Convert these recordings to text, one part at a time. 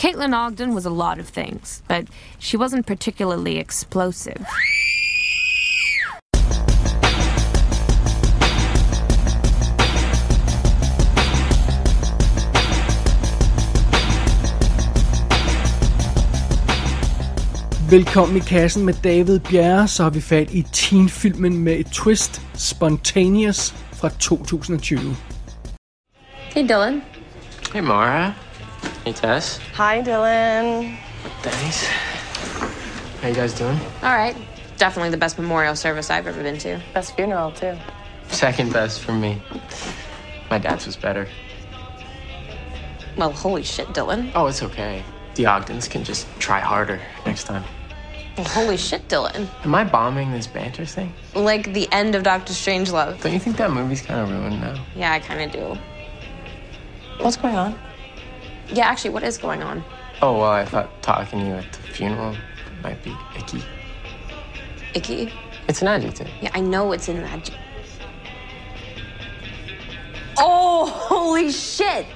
Caitlin Ogden was a lot of things, but she wasn't particularly explosive. Velkommen i kassen med David Bjerre, så har vi fat i teenfilmen med et twist, Spontaneous fra 2020. Hey, Dylan. Hey, Mara. Hey, Tess. Hi, Dylan. Thanks. How you guys doing? All right. Definitely the best memorial service I've ever been to. Best funeral, too. Second best for me. My dad's was better. Well, holy shit, Dylan. Oh, it's okay. The Ogdens can just try harder next time. Well, holy shit, Dylan. Am I bombing this banter thing? Like the end of Doctor Strangelove. Don't you think that movie's kind of ruined now? Yeah, I kind of do. What's going on? Yeah, actually, what is going on? Oh, well, I thought talking to you at the funeral might be icky. Icky? It's an adjective. Yeah, I know it's in that. Oh, holy shit!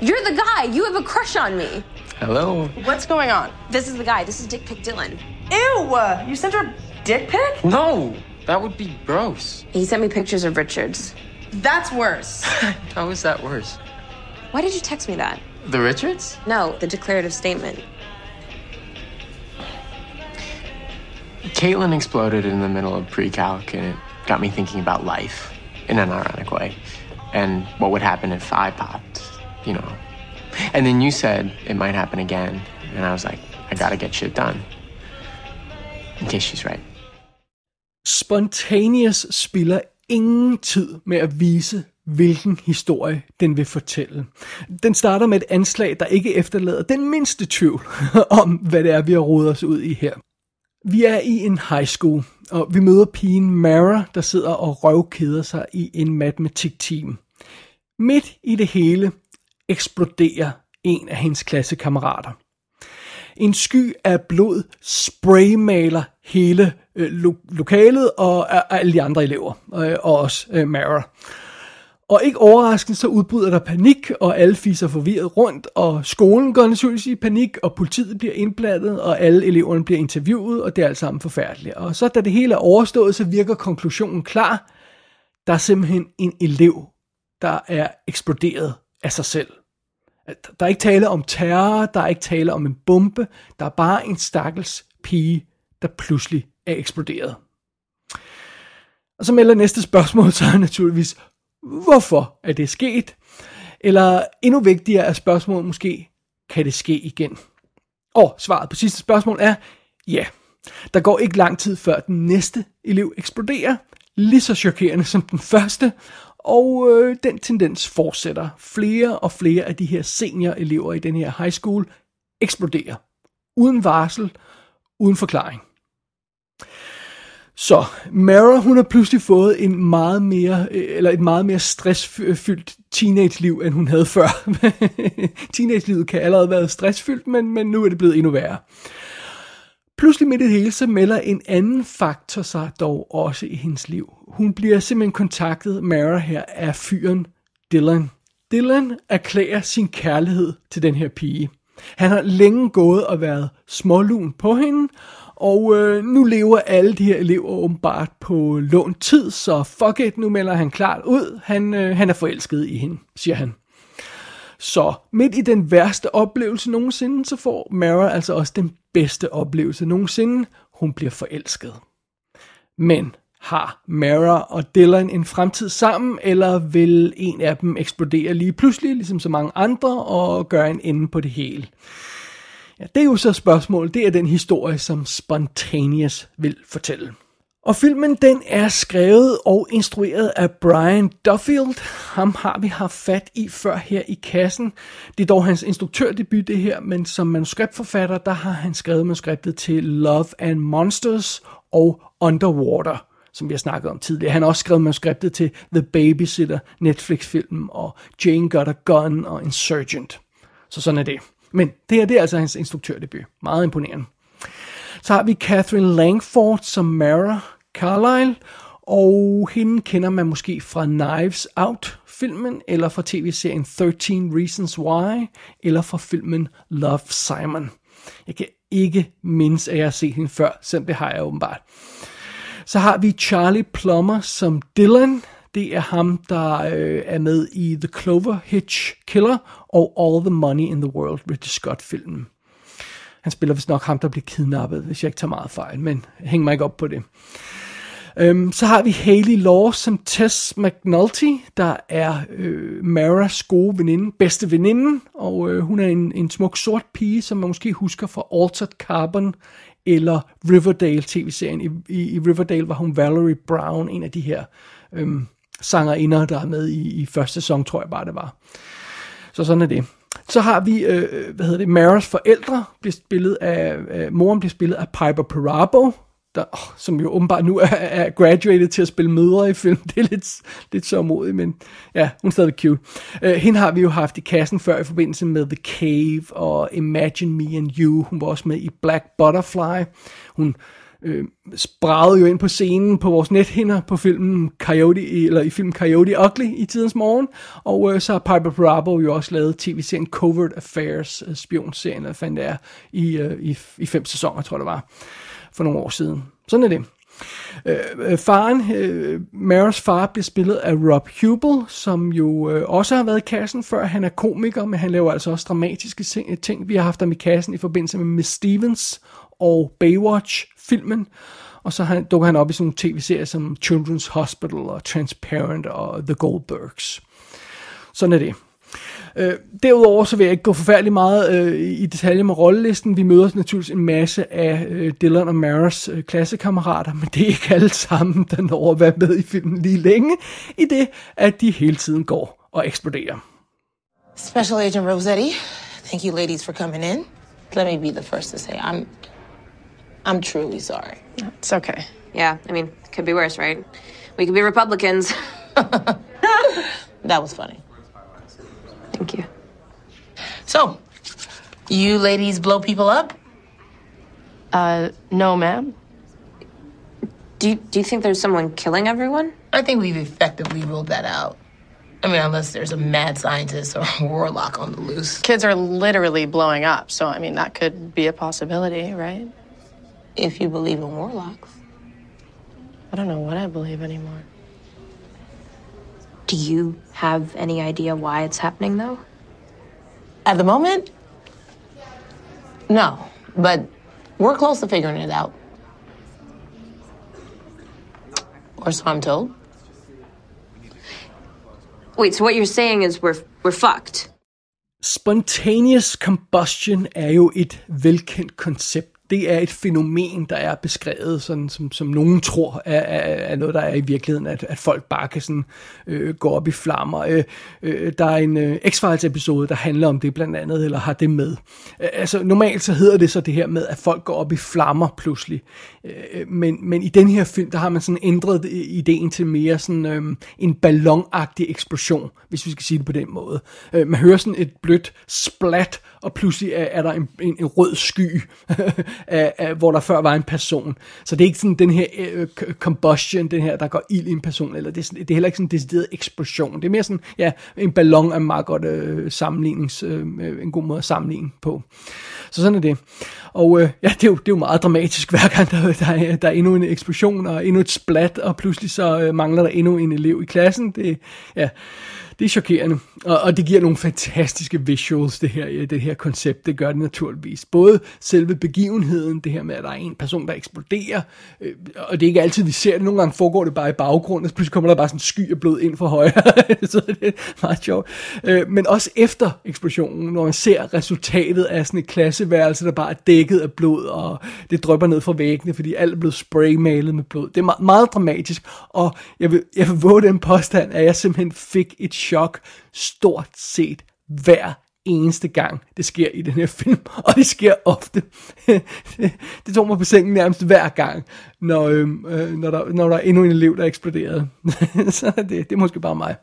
You're the guy. You have a crush on me. Hello? What's going on? This is the guy. This is Dick Pick Dylan. Ew! Uh, you sent her a dick pic? No! That would be gross. He sent me pictures of Richards. That's worse. How is that worse? Why did you text me that? The Richards? No, the declarative statement. Caitlin exploded in the middle of pre-calc, and it got me thinking about life in an ironic way, and what would happen if I popped, you know. And then you said it might happen again, and I was like, I gotta get shit done. In case she's right. Spontaneous spiller ingen tid med at vise, hvilken historie den vil fortælle. Den starter med et anslag, der ikke efterlader den mindste tvivl om, hvad det er, vi har rodet os ud i her. Vi er i en high school, og vi møder pigen Mara, der sidder og røvkeder sig i en matematikteam. Midt i det hele eksploderer en af hendes klassekammerater. En sky af blod spraymaler hele øh, lo- lokalet og alle de andre elever, øh, og også øh, Mara. Og ikke overraskende, så udbryder der panik, og alle fiser forvirret rundt, og skolen går naturligvis i panik, og politiet bliver indblandet, og alle eleverne bliver interviewet, og det er alt sammen forfærdeligt. Og så da det hele er overstået, så virker konklusionen klar. Der er simpelthen en elev, der er eksploderet af sig selv. At Der er ikke tale om terror, der er ikke tale om en bombe, der er bare en stakkels pige, der pludselig er eksploderet. Og så melder næste spørgsmål så er naturligvis, hvorfor er det sket? Eller endnu vigtigere er spørgsmålet måske, kan det ske igen? Og svaret på sidste spørgsmål er, ja. Der går ikke lang tid før den næste elev eksploderer, lige så chokerende som den første, og øh, den tendens fortsætter. Flere og flere af de her senior-elever i den her high school eksploderer. Uden varsel, uden forklaring. Så Mara, hun har pludselig fået en meget mere, øh, eller et meget mere stressfyldt teenage-liv, end hun havde før. Teenage-livet kan allerede være stressfyldt, men, men nu er det blevet endnu værre. Pludselig midt i det hele, så melder en anden faktor sig dog også i hendes liv. Hun bliver simpelthen kontaktet, Mara her, af fyren Dylan. Dylan erklærer sin kærlighed til den her pige. Han har længe gået og været smålun på hende, og øh, nu lever alle de her elever åbenbart på lånt tid, så fuck it, nu melder han klart ud. Han, øh, han er forelsket i hende, siger han. Så midt i den værste oplevelse nogensinde, så får Mara altså også den bedste oplevelse nogensinde. Hun bliver forelsket. Men har Mara og Dylan en fremtid sammen, eller vil en af dem eksplodere lige pludselig, ligesom så mange andre, og gøre en ende på det hele? Ja, det er jo så spørgsmålet. Det er den historie, som Spontaneous vil fortælle. Og filmen den er skrevet og instrueret af Brian Duffield. Ham har vi haft fat i før her i kassen. Det er dog hans instruktørdebut det her, men som manuskriptforfatter, der har han skrevet manuskriptet til Love and Monsters og Underwater, som vi har snakket om tidligere. Han har også skrevet manuskriptet til The Babysitter, Netflix-filmen, og Jane Got a Gun og Insurgent. Så sådan er det. Men det her, det er altså hans instruktørdebut. Meget imponerende. Så har vi Catherine Langford som Mara Carlyle, Og hende kender man måske fra Knives Out-filmen, eller fra tv-serien 13 Reasons Why, eller fra filmen Love, Simon. Jeg kan ikke mindes, at jeg har set hende før, selvom det har jeg åbenbart. Så har vi Charlie Plummer som Dylan. Det er ham, der øh, er med i The Clover Hitch Killer og All the Money in the World, Ridley Scott-filmen. Han spiller vist nok ham, der bliver kidnappet, hvis jeg ikke tager meget fejl, men hæng mig ikke op på det. Øhm, så har vi Haley Law som Tess McNulty, der er øh, Maras gode veninde, bedste veninde, og øh, hun er en, en smuk sort pige, som man måske husker fra Altered Carbon eller Riverdale tv-serien. I, i, I Riverdale var hun Valerie Brown, en af de her øhm, sangerinder, der er med i, i første sæson, tror jeg bare det var. Så sådan er det. Så har vi, øh, øh hvad hedder det, Maras forældre, bliver spillet af, øh, moren bliver spillet af Piper Parabo, der, oh, som jo åbenbart nu er, er graduated til at spille mødre i film. Det er lidt, lidt så modigt, men ja, hun er stadig cute. Uh, hende har vi jo haft i kassen før i forbindelse med The Cave og Imagine Me and You. Hun var også med i Black Butterfly. Hun øh, spragede jo ind på scenen på vores nethinder på filmen Coyote, eller i filmen Coyote Ugly i tidens morgen, og øh, så har Piper Bravo jo også lavet tv-serien Covert Affairs, øh, spionserien, eller fandt det er, i, øh, i, i fem sæsoner, tror jeg det var for nogle år siden. Sådan er det. Øh, øh faren, øh, Maras far, bliver spillet af Rob Hubel, som jo øh, også har været i kassen før. Han er komiker, men han laver altså også dramatiske ting. Vi har haft ham i kassen i forbindelse med Miss Stevens og Baywatch filmen, Og så han, dukker han op i sådan nogle tv-serier som Children's Hospital og Transparent og The Goldbergs. Sådan er det. Øh, derudover så vil jeg ikke gå forfærdeligt meget øh, i detalje med rollelisten. Vi møder naturligvis en masse af øh, Dylan og Maras øh, klassekammerater, men det er ikke alle sammen, der når at være med i filmen lige længe, i det at de hele tiden går og eksploderer. Special Agent Rosetti, thank you ladies for coming in. Let me be the first to say I'm I'm truly sorry. It's okay. Yeah, I mean, could be worse, right? We could be Republicans. That was funny. Thank you. So, you ladies blow people up? Uh, no, ma'am. Do you, do you think there's someone killing everyone? I think we've effectively ruled that out. I mean, unless there's a mad scientist or a warlock on the loose. Kids are literally blowing up, so I mean, that could be a possibility, right? If you believe in warlocks. I don't know what I believe anymore. Do you have any idea why it's happening, though? At the moment, no. But we're close to figuring it out. Or so I'm told. Wait, so what you're saying is we're we're fucked? Spontaneous combustion er jo et velkendt koncept det er et fænomen, der er beskrevet, sådan, som, som nogen tror er, er, er noget, der er i virkeligheden, at, at folk bare kan sådan, øh, gå op i flammer. Øh, øh, der er en øh, X-Files episode, der handler om det blandt andet, eller har det med. Øh, altså normalt så hedder det så det her med, at folk går op i flammer pludselig. Øh, men, men i den her film, der har man sådan ændret øh, ideen til mere sådan øh, en ballonagtig eksplosion, hvis vi skal sige det på den måde. Øh, man hører sådan et blødt splat, og pludselig er, er der en, en, en rød sky, øh, hvor der før var en person. Så det er ikke sådan den her øh, combustion, den her, der går ild i en person, eller det er, sådan, det er heller ikke sådan en decideret eksplosion. Det er mere sådan, ja, en ballon er meget godt øh, sammenlignings, øh, en god måde at sammenligne på. Så sådan er det. Og øh, ja, det er, jo, det er jo meget dramatisk, hver gang der, der, der er endnu en eksplosion, og endnu et splat, og pludselig så øh, mangler der endnu en elev i klassen. Det, ja, det er chokerende, og, og det giver nogle fantastiske visuals, det her, øh, det her koncept, det gør det naturligvis. Både selve begivenheden, det her med, at der er en person, der eksploderer, øh, og det er ikke altid, vi ser det, nogle gange foregår det bare i baggrunden, og så pludselig kommer der bare sådan en sky af blod ind fra højre, så det er meget sjovt. Øh, men også efter eksplosionen, når man ser resultatet af sådan et klasseværelse, der bare er dækket af blod, og det drøber ned fra væggene, fordi alt er blevet spraymalet med blod. Det er meget, meget dramatisk, og jeg vil, jeg vil våge den påstand, at jeg simpelthen fik et chok stort set hver eneste gang, det sker i den her film, og det sker ofte. det tog mig på sengen nærmest hver gang, når, øhm, øh, når, der, når der er endnu en elev, der eksploderede. Så det, det er måske bare mig.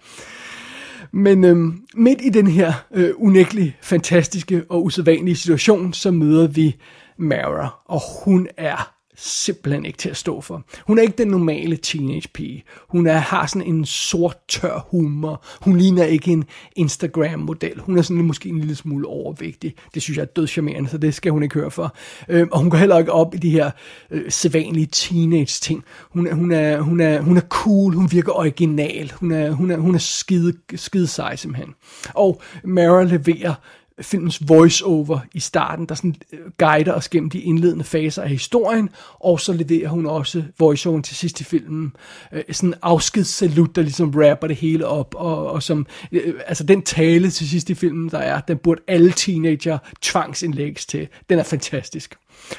Men øh, midt i den her øh, unægtelig fantastiske og usædvanlige situation, så møder vi Mara, og hun er simpelthen ikke til at stå for. Hun er ikke den normale teenage pige. Hun er, har sådan en sort, tør humor. Hun ligner ikke en Instagram-model. Hun er sådan måske en lille smule overvægtig. Det synes jeg er dødscharmerende, så det skal hun ikke høre for. Øh, og hun går heller ikke op i de her øh, sædvanlige teenage-ting. Hun, hun, er, hun, er, hun er cool, hun virker original. Hun er, hun er, hun er skide, skide sej simpelthen. Og Mara leverer filmens voice-over i starten, der sådan øh, guider os gennem de indledende faser af historien, og så leverer hun også voice-over til sidst i filmen. Øh, sådan en afskedssalut, der ligesom rapper det hele op, og, og som, øh, altså den tale til sidst i filmen, der er, den burde alle teenager tvangsindlægges til. Den er fantastisk.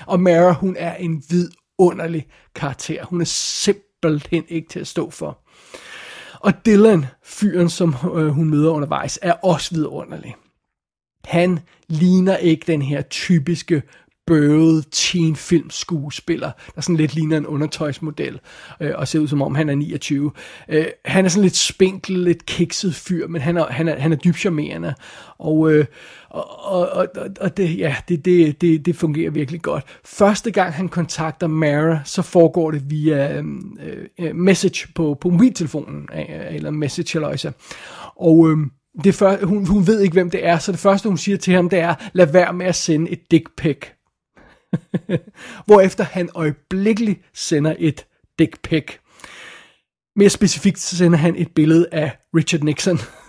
Og Mara, hun er en vidunderlig karakter. Hun er simpelthen ikke til at stå for. Og Dylan, fyren, som øh, hun møder undervejs, er også vidunderlig. Han ligner ikke den her typiske bøvede teen film skuespiller, der sådan lidt ligner en undertøjsmodel, øh, og ser ud som om han er 29. Øh, han er sådan lidt spinkel, lidt kikset fyr, men han er, han er, han er dybt charmerende, og, øh, og, og, og, og det, ja, det, det, det, det fungerer virkelig godt. Første gang han kontakter Mara, så foregår det via øhm, øh, message på, på mobiltelefonen, øh, eller message eller og øh, det før, hun, hun ved ikke, hvem det er, så det første, hun siger til ham, det er, lad være med at sende et dick pic. Hvorefter han øjeblikkeligt sender et dick pic. Mere specifikt så sender han et billede af Richard Nixon.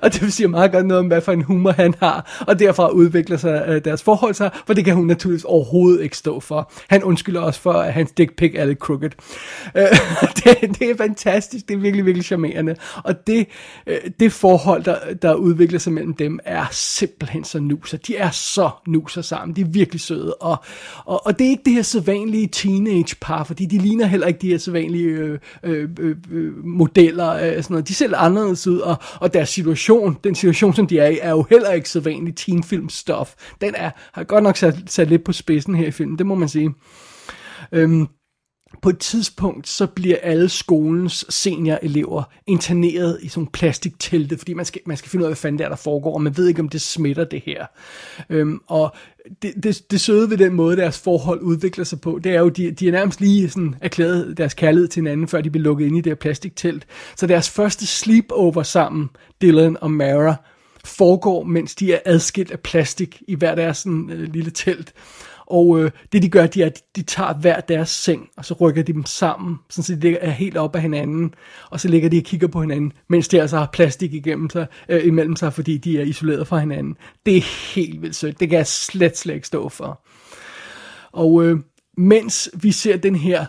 og det vil sige meget godt noget om, hvad for en humor han har, og derfra udvikler sig øh, deres forhold sig, for det kan hun naturligvis overhovedet ikke stå for. Han undskylder også for, at hans dick pic er lidt crooked. Øh, det, det er fantastisk, det er virkelig, virkelig charmerende, og det, øh, det forhold, der, der udvikler sig mellem dem, er simpelthen så nuser. De er så nuser sammen, de er virkelig søde, og, og, og det er ikke det her sædvanlige teenage par, fordi de ligner heller ikke de her sædvanlige øh, øh, øh, øh modeller, øh, sådan noget. de ser anderledes ud, og, og deres situation situation, den situation, som de er i, er jo heller ikke så vanlig teenfilm-stuff. Den er, har godt nok sat, sat lidt på spidsen her i filmen, det må man sige. Øhm, på et tidspunkt, så bliver alle skolens seniorelever interneret i sådan plastiktelte, fordi man skal, man skal finde ud af, hvad fanden det er, der foregår, og man ved ikke, om det smitter det her. Øhm, og det, det, det søde ved den måde, deres forhold udvikler sig på, det er jo, de, de er nærmest lige sådan erklæret deres kærlighed til hinanden, før de bliver lukket ind i det her plastiktelt. Så deres første sleepover sammen, Dylan og Mara, foregår, mens de er adskilt af plastik i hver deres sådan, øh, lille telt. Og øh, det de gør, det er, at de tager hver deres seng, og så rykker de dem sammen, sådan så de er helt op af hinanden, og så ligger de og kigger på hinanden, mens de altså har plastik igennem sig, øh, imellem sig, fordi de er isoleret fra hinanden. Det er helt vildt sødt. Det kan jeg slet, slet ikke stå for. Og øh, mens vi ser den her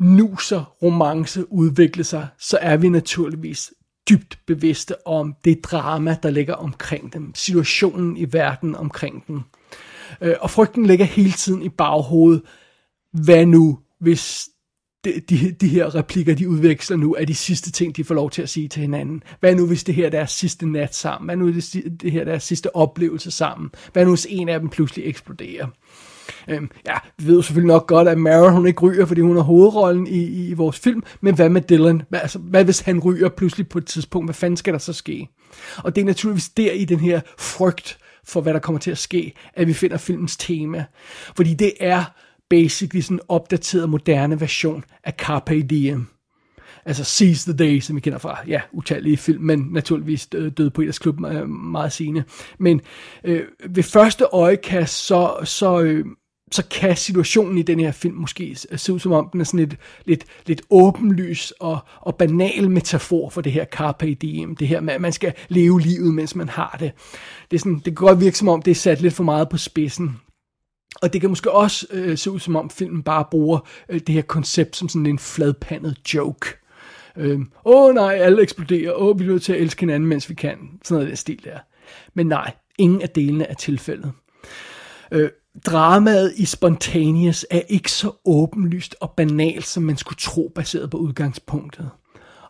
nuser romance udvikle sig, så er vi naturligvis dybt bevidste om det drama, der ligger omkring dem. Situationen i verden omkring dem. Øh, og frygten ligger hele tiden i baghovedet. Hvad nu, hvis de, de, de her replikker, de udveksler nu, er de sidste ting, de får lov til at sige til hinanden. Hvad nu, hvis det her er deres sidste nat sammen? Hvad nu, hvis det, det her er deres sidste oplevelse sammen? Hvad nu, hvis en af dem pludselig eksploderer? Øhm, ja, vi ved jo selvfølgelig nok godt, at Mara hun ikke ryger, fordi hun er hovedrollen i, i, i vores film, men hvad med Dylan? Hvad, altså, hvad hvis han ryger pludselig på et tidspunkt? Hvad fanden skal der så ske? Og det er naturligvis der i den her frygt, for, hvad der kommer til at ske, at vi finder filmens tema. Fordi det er basically sådan en opdateret, moderne version af Carpe Diem. Altså Seize the Day, som vi kender fra, ja, utallige film, men naturligvis Døde på Eders Klub meget sene. Men øh, ved første øjekast, så, så, øh, så kan situationen i den her film måske se ud som om, den er sådan lidt, lidt, lidt åbenlys og, og banal metafor for det her carpe diem, det her med, at man skal leve livet, mens man har det. Det, er sådan, det kan godt virke som om, det er sat lidt for meget på spidsen. Og det kan måske også øh, se ud som om, filmen bare bruger øh, det her koncept som sådan en fladpandet joke. Øhm, åh øh, oh, nej, alle eksploderer, åh, oh, vi er nødt til at elske hinanden, mens vi kan. Sådan noget den stil der. Men nej, ingen af delene er tilfældet. Øh, dramaet i Spontaneous er ikke så åbenlyst og banalt, som man skulle tro, baseret på udgangspunktet.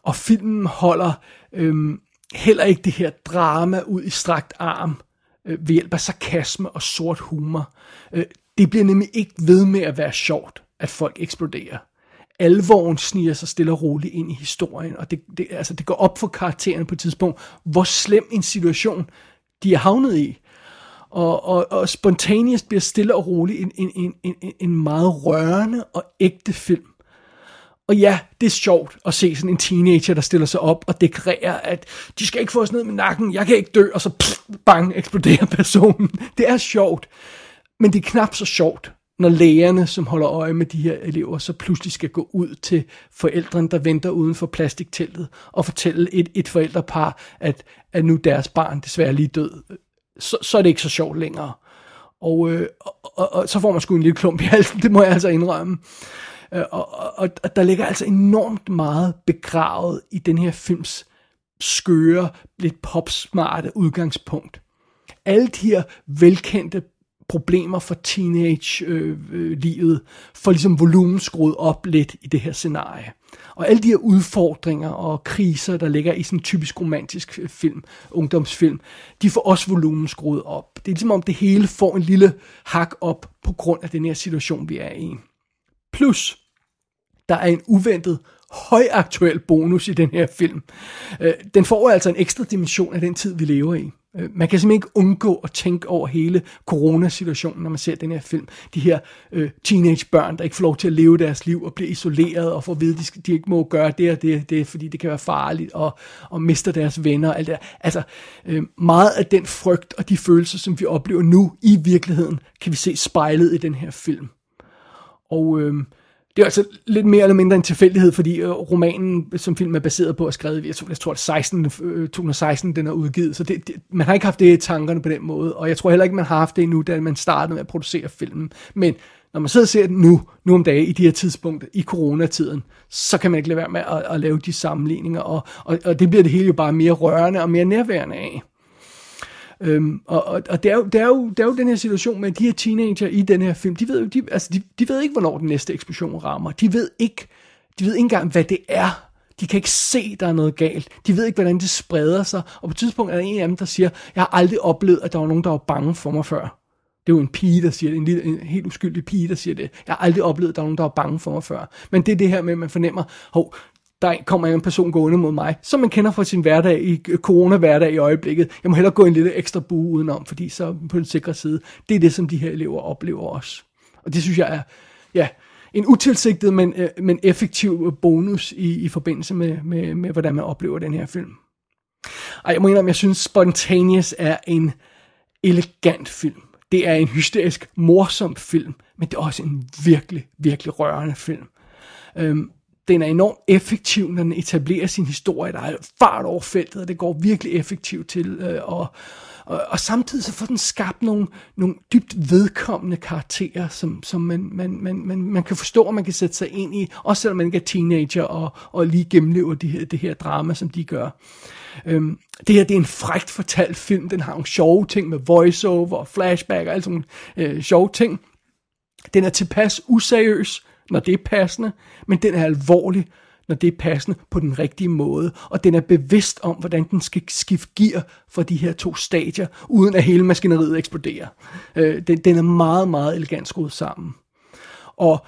Og filmen holder øhm, heller ikke det her drama ud i strakt arm øh, ved hjælp af sarkasme og sort humor. Øh, det bliver nemlig ikke ved med at være sjovt, at folk eksploderer. Alvoren sniger sig stille og roligt ind i historien, og det, det, altså det går op for karakteren på et tidspunkt, hvor slem en situation de er havnet i. Og, og, og Spontaneous bliver stille og roligt en, en, en, en, en meget rørende og ægte film. Og ja, det er sjovt at se sådan en teenager, der stiller sig op og deklarerer, at de skal ikke få os ned med nakken, jeg kan ikke dø, og så pff, bang, eksploderer personen. Det er sjovt, men det er knap så sjovt, når lægerne, som holder øje med de her elever, så pludselig skal gå ud til forældrene, der venter uden for plastikteltet, og fortælle et, et forældrepar, at, at nu deres barn desværre lige død. Så, så er det ikke så sjovt længere. Og, øh, og, og, og så får man sgu en lille klump i halsen, det må jeg altså indrømme. Øh, og, og, og der ligger altså enormt meget begravet i den her films skøre, lidt popsmarte udgangspunkt. Alle de her velkendte problemer for teenage-livet, øh, øh, får ligesom volumen skruet op lidt i det her scenarie. Og alle de her udfordringer og kriser, der ligger i sådan en typisk romantisk øh, film, ungdomsfilm, de får også volumen skruet op. Det er ligesom om det hele får en lille hak op på grund af den her situation, vi er i. Plus, der er en uventet højaktuel bonus i den her film. Øh, den får altså en ekstra dimension af den tid, vi lever i. Øh, man kan simpelthen ikke undgå at tænke over hele coronasituationen, når man ser den her film. De her øh, teenagebørn, der ikke får lov til at leve deres liv og bliver isoleret og får at vide, at de, skal, de ikke må gøre det og det, det fordi det kan være farligt og, og mister deres venner og alt det der. Altså, øh, meget af den frygt og de følelser, som vi oplever nu i virkeligheden, kan vi se spejlet i den her film. Og øh, det er altså lidt mere eller mindre en tilfældighed, fordi øh, romanen, som film er baseret på, er skrevet, jeg tror, jeg tror 16, 2016, øh, den er udgivet, så det, det, man har ikke haft det i tankerne på den måde, og jeg tror heller ikke, man har haft det endnu, da man startede med at producere filmen. Men når man sidder og ser den nu, nu om dagen, i de her tidspunkter, i coronatiden, så kan man ikke lade være med at, at lave de sammenligninger, og, og, og det bliver det hele jo bare mere rørende og mere nærværende af. Øhm, og og, og det, er jo, det, er jo, det er jo den her situation med de her teenager i den her film, de ved jo, de, altså de, de ved ikke, hvornår den næste eksplosion rammer. De ved ikke, de ved ikke engang, hvad det er. De kan ikke se, der er noget galt. De ved ikke, hvordan det spreder sig. Og på et tidspunkt er der en af dem, der siger, jeg har aldrig oplevet, at der var nogen, der var bange for mig før. Det er jo en pige, der siger det. En, lille, en helt uskyldig pige, der siger det. Jeg har aldrig oplevet, at der var nogen, der var bange for mig før. Men det er det her med, at man fornemmer, hov, der kommer en person gående mod mig, som man kender fra sin hverdag i øh, corona-hverdag i øjeblikket. Jeg må hellere gå en lille ekstra bue udenom, fordi så på den sikre side. Det er det, som de her elever oplever også. Og det synes jeg er, ja, en utilsigtet, men, øh, men effektiv øh, bonus i, i forbindelse med, med, med, hvordan man oplever den her film. Ej, jeg må indrømme, jeg synes Spontaneous er en elegant film. Det er en hysterisk morsom film, men det er også en virkelig, virkelig rørende film. Øhm, den er enormt effektiv, når den etablerer sin historie. Der er fart over feltet, og det går virkelig effektivt til. Øh, og, og, og samtidig så får den skabt nogle, nogle dybt vedkommende karakterer, som, som man, man, man, man, man kan forstå, og man kan sætte sig ind i, også selvom man ikke er teenager og, og lige gennemlever det her, det her drama, som de gør. Øhm, det her det er en frægt fortalt film. Den har nogle sjove ting med voiceover og flashback og alt sådan nogle øh, sjove ting. Den er tilpas useriøs, når det er passende, men den er alvorlig, når det er passende på den rigtige måde, og den er bevidst om, hvordan den skal skifte gear for de her to stadier, uden at hele maskineriet eksploderer. Øh, den, den er meget, meget elegant skruet sammen. Og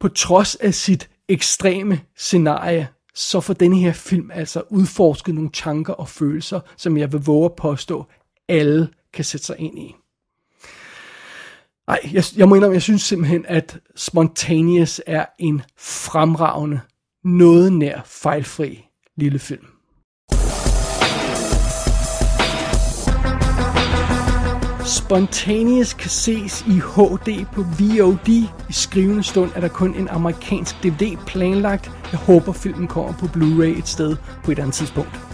på trods af sit ekstreme scenarie, så får denne her film altså udforsket nogle tanker og følelser, som jeg vil våge at påstå, alle kan sætte sig ind i. Nej, jeg, jeg må indrømme, jeg synes simpelthen, at Spontaneous er en fremragende, noget nær fejlfri lille film. Spontaneous kan ses i HD på VOD. I skrivende stund er der kun en amerikansk DVD planlagt. Jeg håber, filmen kommer på Blu-ray et sted på et andet tidspunkt.